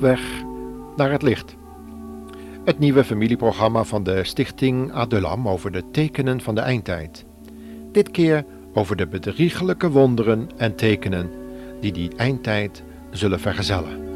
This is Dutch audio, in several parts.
Weg naar het licht. Het nieuwe familieprogramma van de Stichting Adulam over de tekenen van de eindtijd. Dit keer over de bedriegelijke wonderen en tekenen die die eindtijd zullen vergezellen.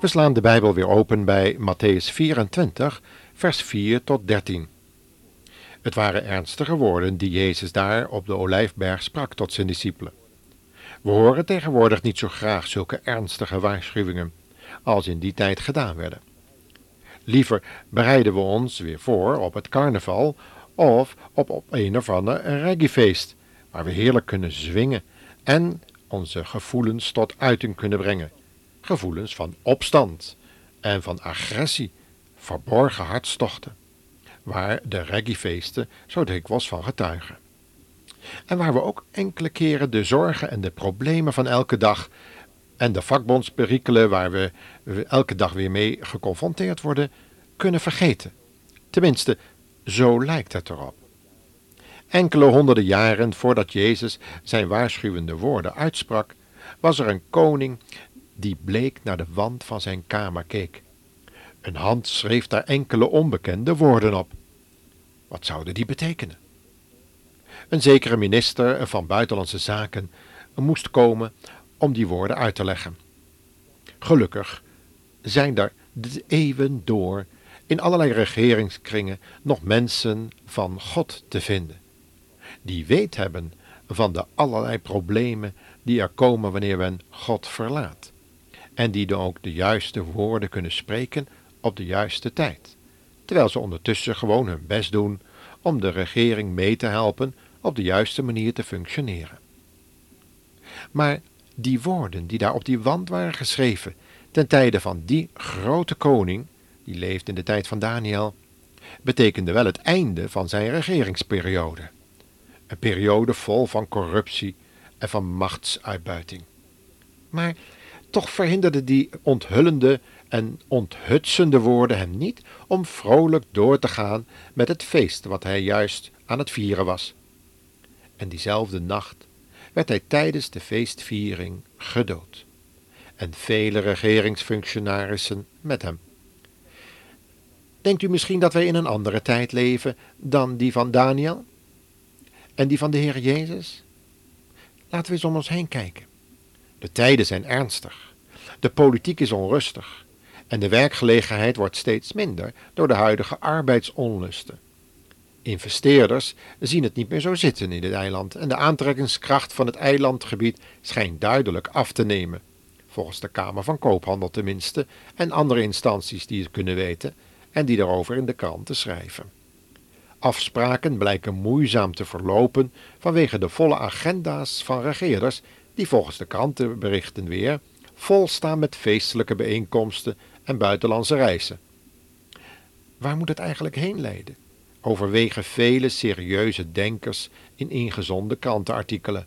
We slaan de Bijbel weer open bij Matthäus 24, vers 4 tot 13. Het waren ernstige woorden die Jezus daar op de Olijfberg sprak tot zijn discipelen. We horen tegenwoordig niet zo graag zulke ernstige waarschuwingen als in die tijd gedaan werden. Liever bereiden we ons weer voor op het carnaval of op, op een of ander reggaefeest, waar we heerlijk kunnen zwingen en onze gevoelens tot uiting kunnen brengen gevoelens van opstand en van agressie, verborgen hartstochten, waar de reggaefeesten zo dikwijls van getuigen. En waar we ook enkele keren de zorgen en de problemen van elke dag en de vakbondsperikelen waar we elke dag weer mee geconfronteerd worden, kunnen vergeten. Tenminste, zo lijkt het erop. Enkele honderden jaren voordat Jezus zijn waarschuwende woorden uitsprak, was er een koning die bleek naar de wand van zijn kamer keek. Een hand schreef daar enkele onbekende woorden op. Wat zouden die betekenen? Een zekere minister van Buitenlandse Zaken moest komen om die woorden uit te leggen. Gelukkig zijn er de eeuwen door in allerlei regeringskringen nog mensen van God te vinden, die weet hebben van de allerlei problemen die er komen wanneer men God verlaat en die dan ook de juiste woorden kunnen spreken op de juiste tijd, terwijl ze ondertussen gewoon hun best doen om de regering mee te helpen op de juiste manier te functioneren. Maar die woorden die daar op die wand waren geschreven ten tijde van die grote koning, die leefde in de tijd van Daniel, betekenden wel het einde van zijn regeringsperiode. Een periode vol van corruptie en van machtsuitbuiting. Maar toch verhinderden die onthullende en onthutsende woorden hem niet om vrolijk door te gaan met het feest wat hij juist aan het vieren was. En diezelfde nacht werd hij tijdens de feestviering gedood. En vele regeringsfunctionarissen met hem. Denkt u misschien dat wij in een andere tijd leven dan die van Daniel? En die van de Heer Jezus? Laten we eens om ons heen kijken. De tijden zijn ernstig. De politiek is onrustig. En de werkgelegenheid wordt steeds minder door de huidige arbeidsonlusten. Investeerders zien het niet meer zo zitten in dit eiland en de aantrekkingskracht van het eilandgebied schijnt duidelijk af te nemen. Volgens de Kamer van Koophandel tenminste en andere instanties die het kunnen weten en die daarover in de kranten schrijven. Afspraken blijken moeizaam te verlopen vanwege de volle agenda's van regeerders die volgens de krantenberichten weer vol staan met feestelijke bijeenkomsten en buitenlandse reizen. Waar moet het eigenlijk heen leiden? Overwegen vele serieuze denkers in ingezonde krantenartikelen.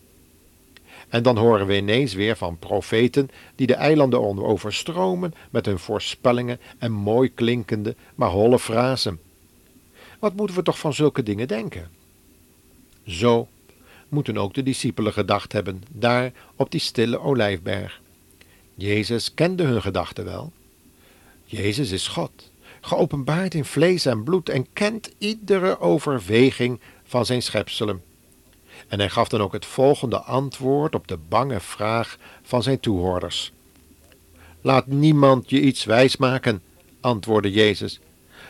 En dan horen we ineens weer van profeten die de eilanden overstromen met hun voorspellingen en mooi klinkende, maar holle frasen. Wat moeten we toch van zulke dingen denken? Zo moeten ook de discipelen gedacht hebben, daar op die stille olijfberg. Jezus kende hun gedachten wel. Jezus is God, geopenbaard in vlees en bloed en kent iedere overweging van zijn schepselen. En hij gaf dan ook het volgende antwoord op de bange vraag van zijn toehoorders. Laat niemand je iets wijsmaken, antwoordde Jezus,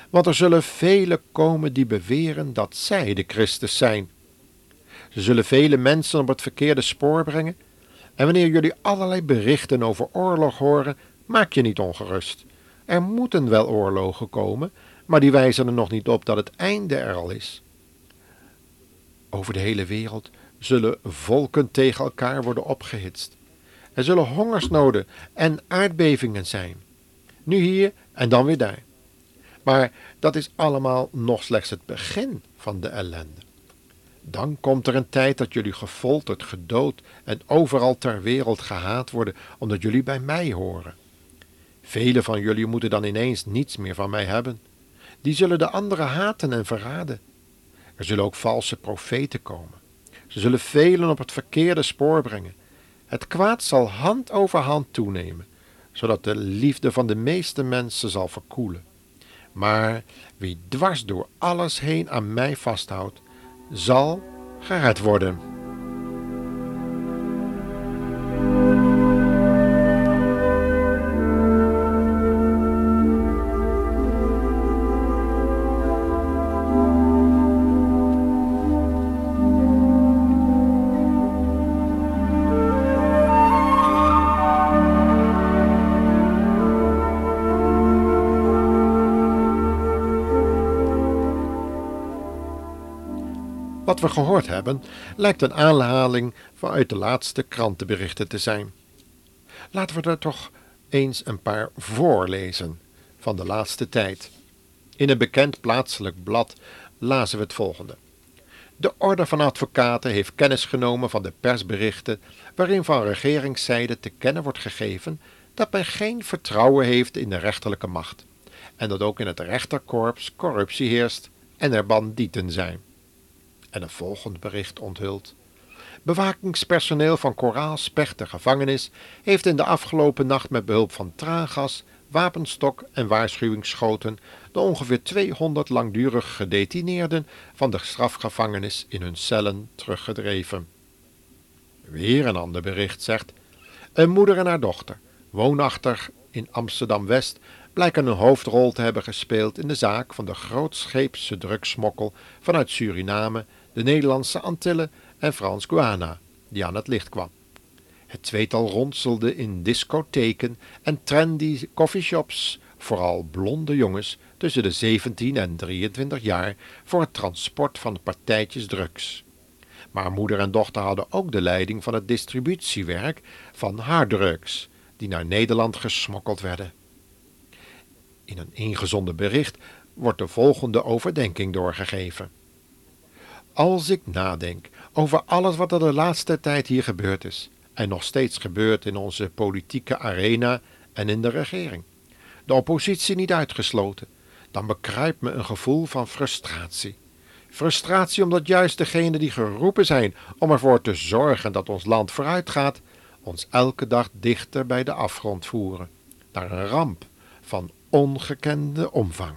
want er zullen velen komen die beweren dat zij de Christus zijn. Ze zullen vele mensen op het verkeerde spoor brengen. En wanneer jullie allerlei berichten over oorlog horen, maak je niet ongerust. Er moeten wel oorlogen komen, maar die wijzen er nog niet op dat het einde er al is. Over de hele wereld zullen volken tegen elkaar worden opgehitst. Er zullen hongersnoden en aardbevingen zijn. Nu hier en dan weer daar. Maar dat is allemaal nog slechts het begin van de ellende. Dan komt er een tijd dat jullie gefolterd, gedood en overal ter wereld gehaat worden, omdat jullie bij mij horen. Velen van jullie moeten dan ineens niets meer van mij hebben. Die zullen de anderen haten en verraden. Er zullen ook valse profeten komen. Ze zullen velen op het verkeerde spoor brengen. Het kwaad zal hand over hand toenemen, zodat de liefde van de meeste mensen zal verkoelen. Maar wie dwars door alles heen aan mij vasthoudt, zal gered worden. Wat we gehoord hebben lijkt een aanhaling vanuit de laatste krantenberichten te zijn. Laten we er toch eens een paar voorlezen van de laatste tijd. In een bekend plaatselijk blad lazen we het volgende. De Orde van Advocaten heeft kennis genomen van de persberichten waarin van regeringszijde te kennen wordt gegeven dat men geen vertrouwen heeft in de rechterlijke macht en dat ook in het rechterkorps corruptie heerst en er bandieten zijn en een volgend bericht onthult. Bewakingspersoneel van Koraalspecht, de gevangenis, heeft in de afgelopen nacht met behulp van traangas, wapenstok en waarschuwingsschoten de ongeveer 200 langdurig gedetineerden van de strafgevangenis in hun cellen teruggedreven. Weer een ander bericht zegt: Een moeder en haar dochter, woonachtig in Amsterdam-West, blijken een hoofdrol te hebben gespeeld in de zaak van de grootscheepse drugsmokkel vanuit Suriname de Nederlandse Antillen en Frans Guana, die aan het licht kwam. Het tweetal ronselde in discotheken en trendy coffeeshops, vooral blonde jongens tussen de 17 en 23 jaar, voor het transport van partijtjes drugs. Maar moeder en dochter hadden ook de leiding van het distributiewerk van harddrugs, die naar Nederland gesmokkeld werden. In een ingezonden bericht wordt de volgende overdenking doorgegeven. Als ik nadenk over alles wat er de laatste tijd hier gebeurd is en nog steeds gebeurt in onze politieke arena en in de regering, de oppositie niet uitgesloten, dan bekruipt me een gevoel van frustratie. Frustratie omdat juist degenen die geroepen zijn om ervoor te zorgen dat ons land vooruit gaat, ons elke dag dichter bij de afgrond voeren, naar een ramp van ongekende omvang.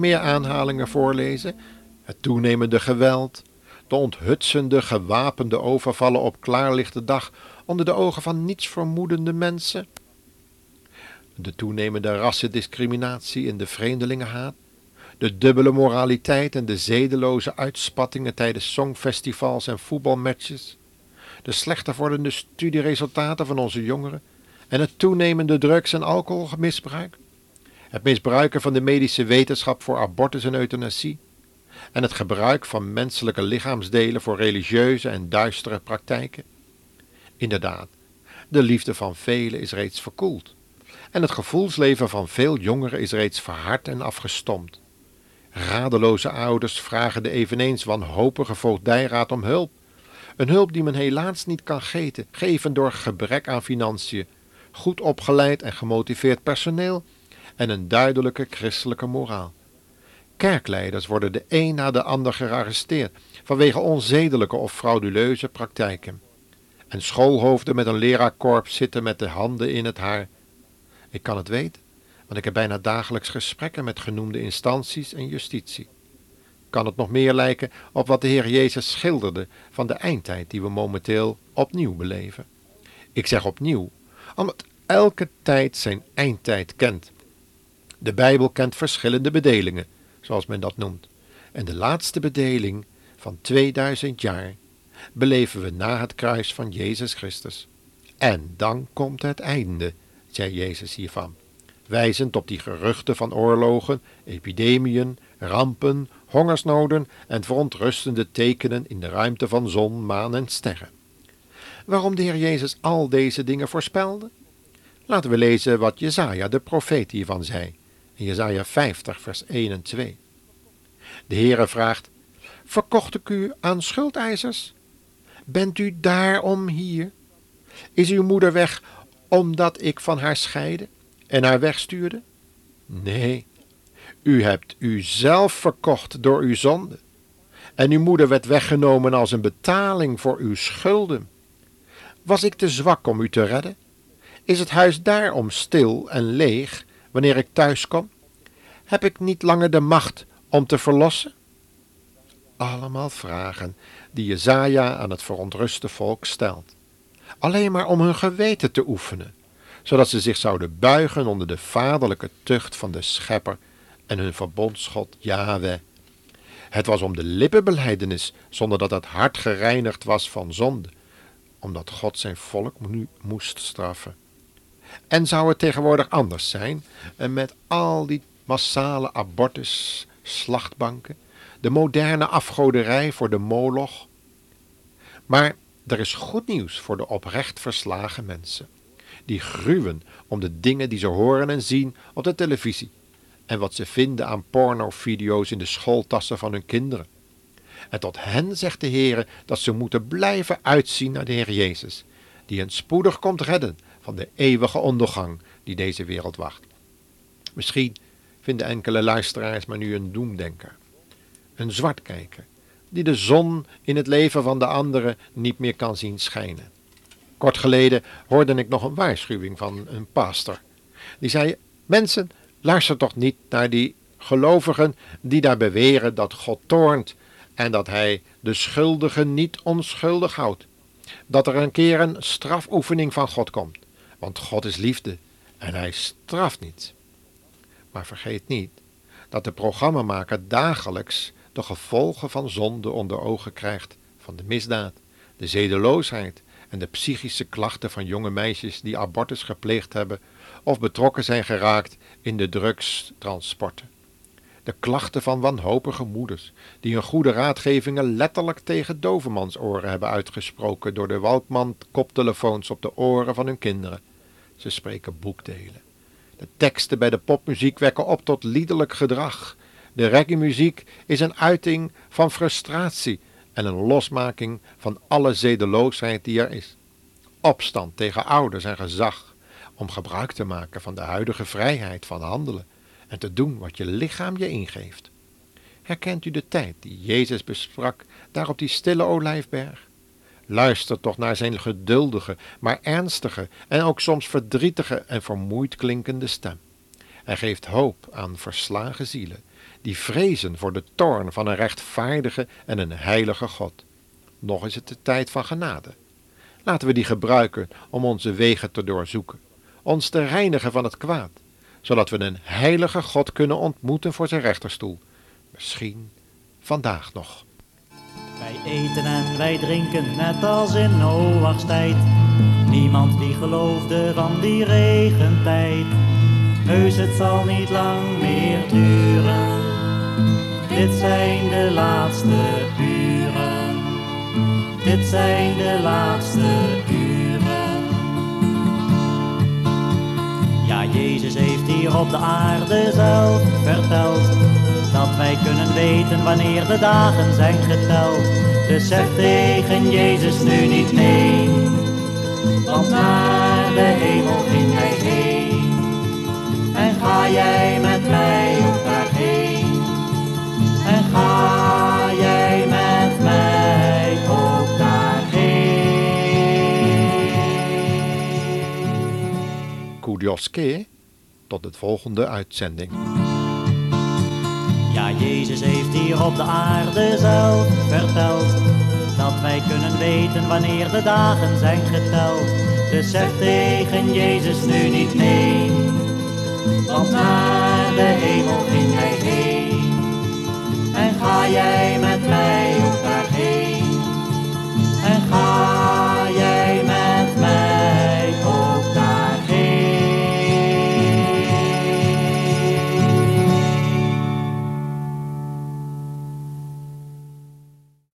Meer aanhalingen voorlezen? Het toenemende geweld, de onthutsende, gewapende overvallen op klaarlichte dag onder de ogen van niets vermoedende mensen, de toenemende rassendiscriminatie en de vreemdelingenhaat, de dubbele moraliteit en de zedeloze uitspattingen tijdens songfestivals en voetbalmatches, de slechter wordende studieresultaten van onze jongeren en het toenemende drugs- en alcoholmisbruik, het misbruiken van de medische wetenschap voor abortus en euthanasie en het gebruik van menselijke lichaamsdelen voor religieuze en duistere praktijken. Inderdaad, de liefde van velen is reeds verkoeld en het gevoelsleven van veel jongeren is reeds verhard en afgestompt. Radeloze ouders vragen de eveneens wanhopige voogdijraad om hulp, een hulp die men helaas niet kan geven door gebrek aan financiën, goed opgeleid en gemotiveerd personeel en een duidelijke christelijke moraal. Kerkleiders worden de een na de ander gearresteerd vanwege onzedelijke of frauduleuze praktijken. En schoolhoofden met een leraarkorps zitten met de handen in het haar. Ik kan het weten, want ik heb bijna dagelijks gesprekken met genoemde instanties en justitie. Kan het nog meer lijken op wat de Heer Jezus schilderde van de eindtijd die we momenteel opnieuw beleven? Ik zeg opnieuw, omdat elke tijd zijn eindtijd kent de Bijbel kent verschillende bedelingen, zoals men dat noemt. En de laatste bedeling van 2000 jaar beleven we na het kruis van Jezus Christus. En dan komt het einde, zei Jezus hiervan. wijzend op die geruchten van oorlogen, epidemieën, rampen, hongersnoden en verontrustende tekenen in de ruimte van zon, maan en sterren. Waarom de Heer Jezus al deze dingen voorspelde? Laten we lezen wat Jezaja de profeet hiervan zei, in Jezaja 50 vers 1 en 2. De Heere vraagt, verkocht ik u aan schuldeisers? Bent u daarom hier? Is uw moeder weg omdat ik van haar scheide en haar wegstuurde? Nee, u hebt u zelf verkocht door uw zonde. En uw moeder werd weggenomen als een betaling voor uw schulden. Was ik te zwak om u te redden? Is het huis daarom stil en leeg wanneer ik thuis kom? Heb ik niet langer de macht om te verlossen? Allemaal vragen die Jezaja aan het verontruste volk stelt. Alleen maar om hun geweten te oefenen, zodat ze zich zouden buigen onder de vaderlijke tucht van de Schepper en hun verbondsgod Yahweh. Het was om de lippenbeleidenis, zonder dat het hart gereinigd was van zonde, omdat God zijn volk nu moest straffen. En zou het tegenwoordig anders zijn, en met al die massale abortus, slachtbanken, de moderne afgoderij voor de moloch. Maar er is goed nieuws voor de oprecht verslagen mensen, die gruwen om de dingen die ze horen en zien op de televisie en wat ze vinden aan pornovideo's in de schooltassen van hun kinderen. En tot hen zegt de Heer dat ze moeten blijven uitzien naar de Heer Jezus, die hen spoedig komt redden van de eeuwige ondergang die deze wereld wacht. Misschien vinden enkele luisteraars maar nu een doemdenker, een zwartkijker, die de zon in het leven van de anderen niet meer kan zien schijnen. Kort geleden hoorde ik nog een waarschuwing van een pastor. Die zei: Mensen, luister toch niet naar die gelovigen die daar beweren dat God toornt en dat hij de schuldigen niet onschuldig houdt. Dat er een keer een strafoefening van God komt. Want God is liefde en hij straft niet. Maar vergeet niet dat de programmamaker dagelijks de gevolgen van zonde onder ogen krijgt van de misdaad, de zedeloosheid en de psychische klachten van jonge meisjes die abortus gepleegd hebben of betrokken zijn geraakt in de drugstransporten de klachten van wanhopige moeders, die hun goede raadgevingen letterlijk tegen dovemansoren hebben uitgesproken door de Walkman-koptelefoons op de oren van hun kinderen. Ze spreken boekdelen. De teksten bij de popmuziek wekken op tot liederlijk gedrag. De reggae-muziek is een uiting van frustratie en een losmaking van alle zedeloosheid die er is. Opstand tegen ouders en gezag, om gebruik te maken van de huidige vrijheid van handelen en te doen wat je lichaam je ingeeft. Herkent u de tijd die Jezus besprak daar op die stille olijfberg? Luister toch naar zijn geduldige, maar ernstige en ook soms verdrietige en vermoeid klinkende stem. Hij geeft hoop aan verslagen zielen, die vrezen voor de toorn van een rechtvaardige en een heilige God. Nog is het de tijd van genade. Laten we die gebruiken om onze wegen te doorzoeken, ons te reinigen van het kwaad zodat we een heilige God kunnen ontmoeten voor zijn rechterstoel. Misschien vandaag nog. Wij eten en wij drinken net als in Noach's tijd. Niemand die geloofde van die regentijd. Heus, het zal niet lang meer duren. Dit zijn de laatste uren. Dit zijn de laatste uren. Jezus heeft hier op de aarde zelf verteld dat wij kunnen weten wanneer de dagen zijn geteld. Dus zeg tegen Jezus keer. Tot de volgende uitzending. Ja, Jezus heeft hier op de aarde zelf verteld dat wij kunnen weten wanneer de dagen zijn geteld. Dus zeg tegen Jezus nu niet nee, want naar de hemel ging hij heen. En ga jij met mij ook daarheen? En ga jij